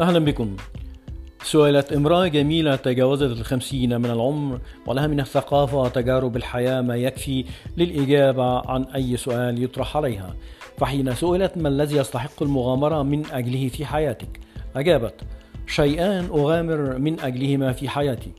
أهلا بكم. سئلت امرأة جميلة تجاوزت الخمسين من العمر ولها من الثقافة وتجارب الحياة ما يكفي للإجابة عن أي سؤال يطرح عليها. فحين سئلت ما الذي يستحق المغامرة من أجله في حياتك؟ أجابت شيئان أغامر من أجلهما في حياتي.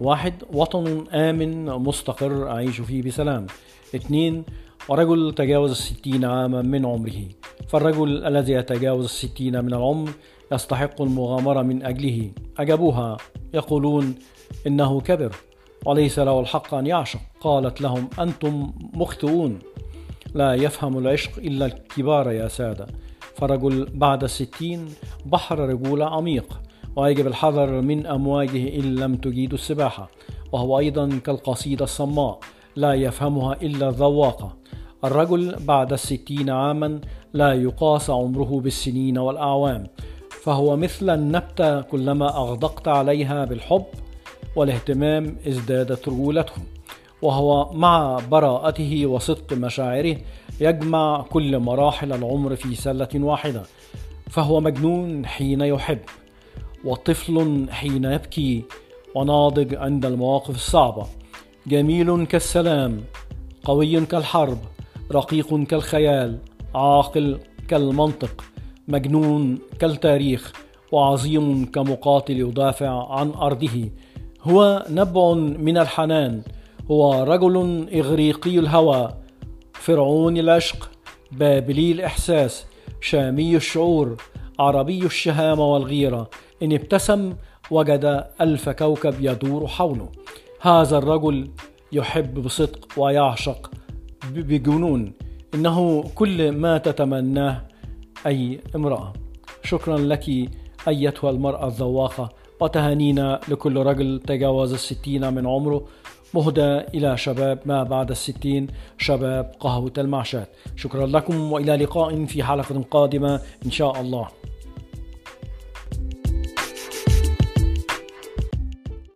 واحد وطن آمن مستقر أعيش فيه بسلام. اثنين ورجل تجاوز الستين عاما من عمره. فالرجل الذي يتجاوز الستين من العمر يستحق المغامرة من أجله. أجابوها يقولون إنه كبر وليس له الحق أن يعشق. قالت لهم أنتم مخطئون. لا يفهم العشق إلا الكبار يا سادة. فرجل بعد الستين بحر رجولة عميق ويجب الحذر من أمواجه إن لم تجيدوا السباحة. وهو أيضا كالقصيدة الصماء لا يفهمها إلا الذواقة. الرجل بعد الستين عاما لا يقاس عمره بالسنين والأعوام فهو مثل النبتة كلما أغدقت عليها بالحب والاهتمام ازدادت رجولته وهو مع براءته وصدق مشاعره يجمع كل مراحل العمر في سلة واحدة فهو مجنون حين يحب وطفل حين يبكي وناضج عند المواقف الصعبة جميل كالسلام قوي كالحرب رقيق كالخيال عاقل كالمنطق مجنون كالتاريخ وعظيم كمقاتل يدافع عن أرضه. هو نبع من الحنان هو رجل إغريقي الهوى. فرعون العشق بابلي الإحساس شامي الشعور عربي الشهامه والغيرة. إن ابتسم وجد ألف كوكب يدور حوله. هذا الرجل يحب بصدق ويعشق. بجنون إنه كل ما تتمناه أي امرأة. شكرا لك أيتها المرأة الذواقه وتهانينا لكل رجل تجاوز الستين من عمره. مهدى إلى شباب ما بعد الستين شباب قهوة المعشات شكرا لكم وإلى لقاء في حلقة قادمة إن شاء الله.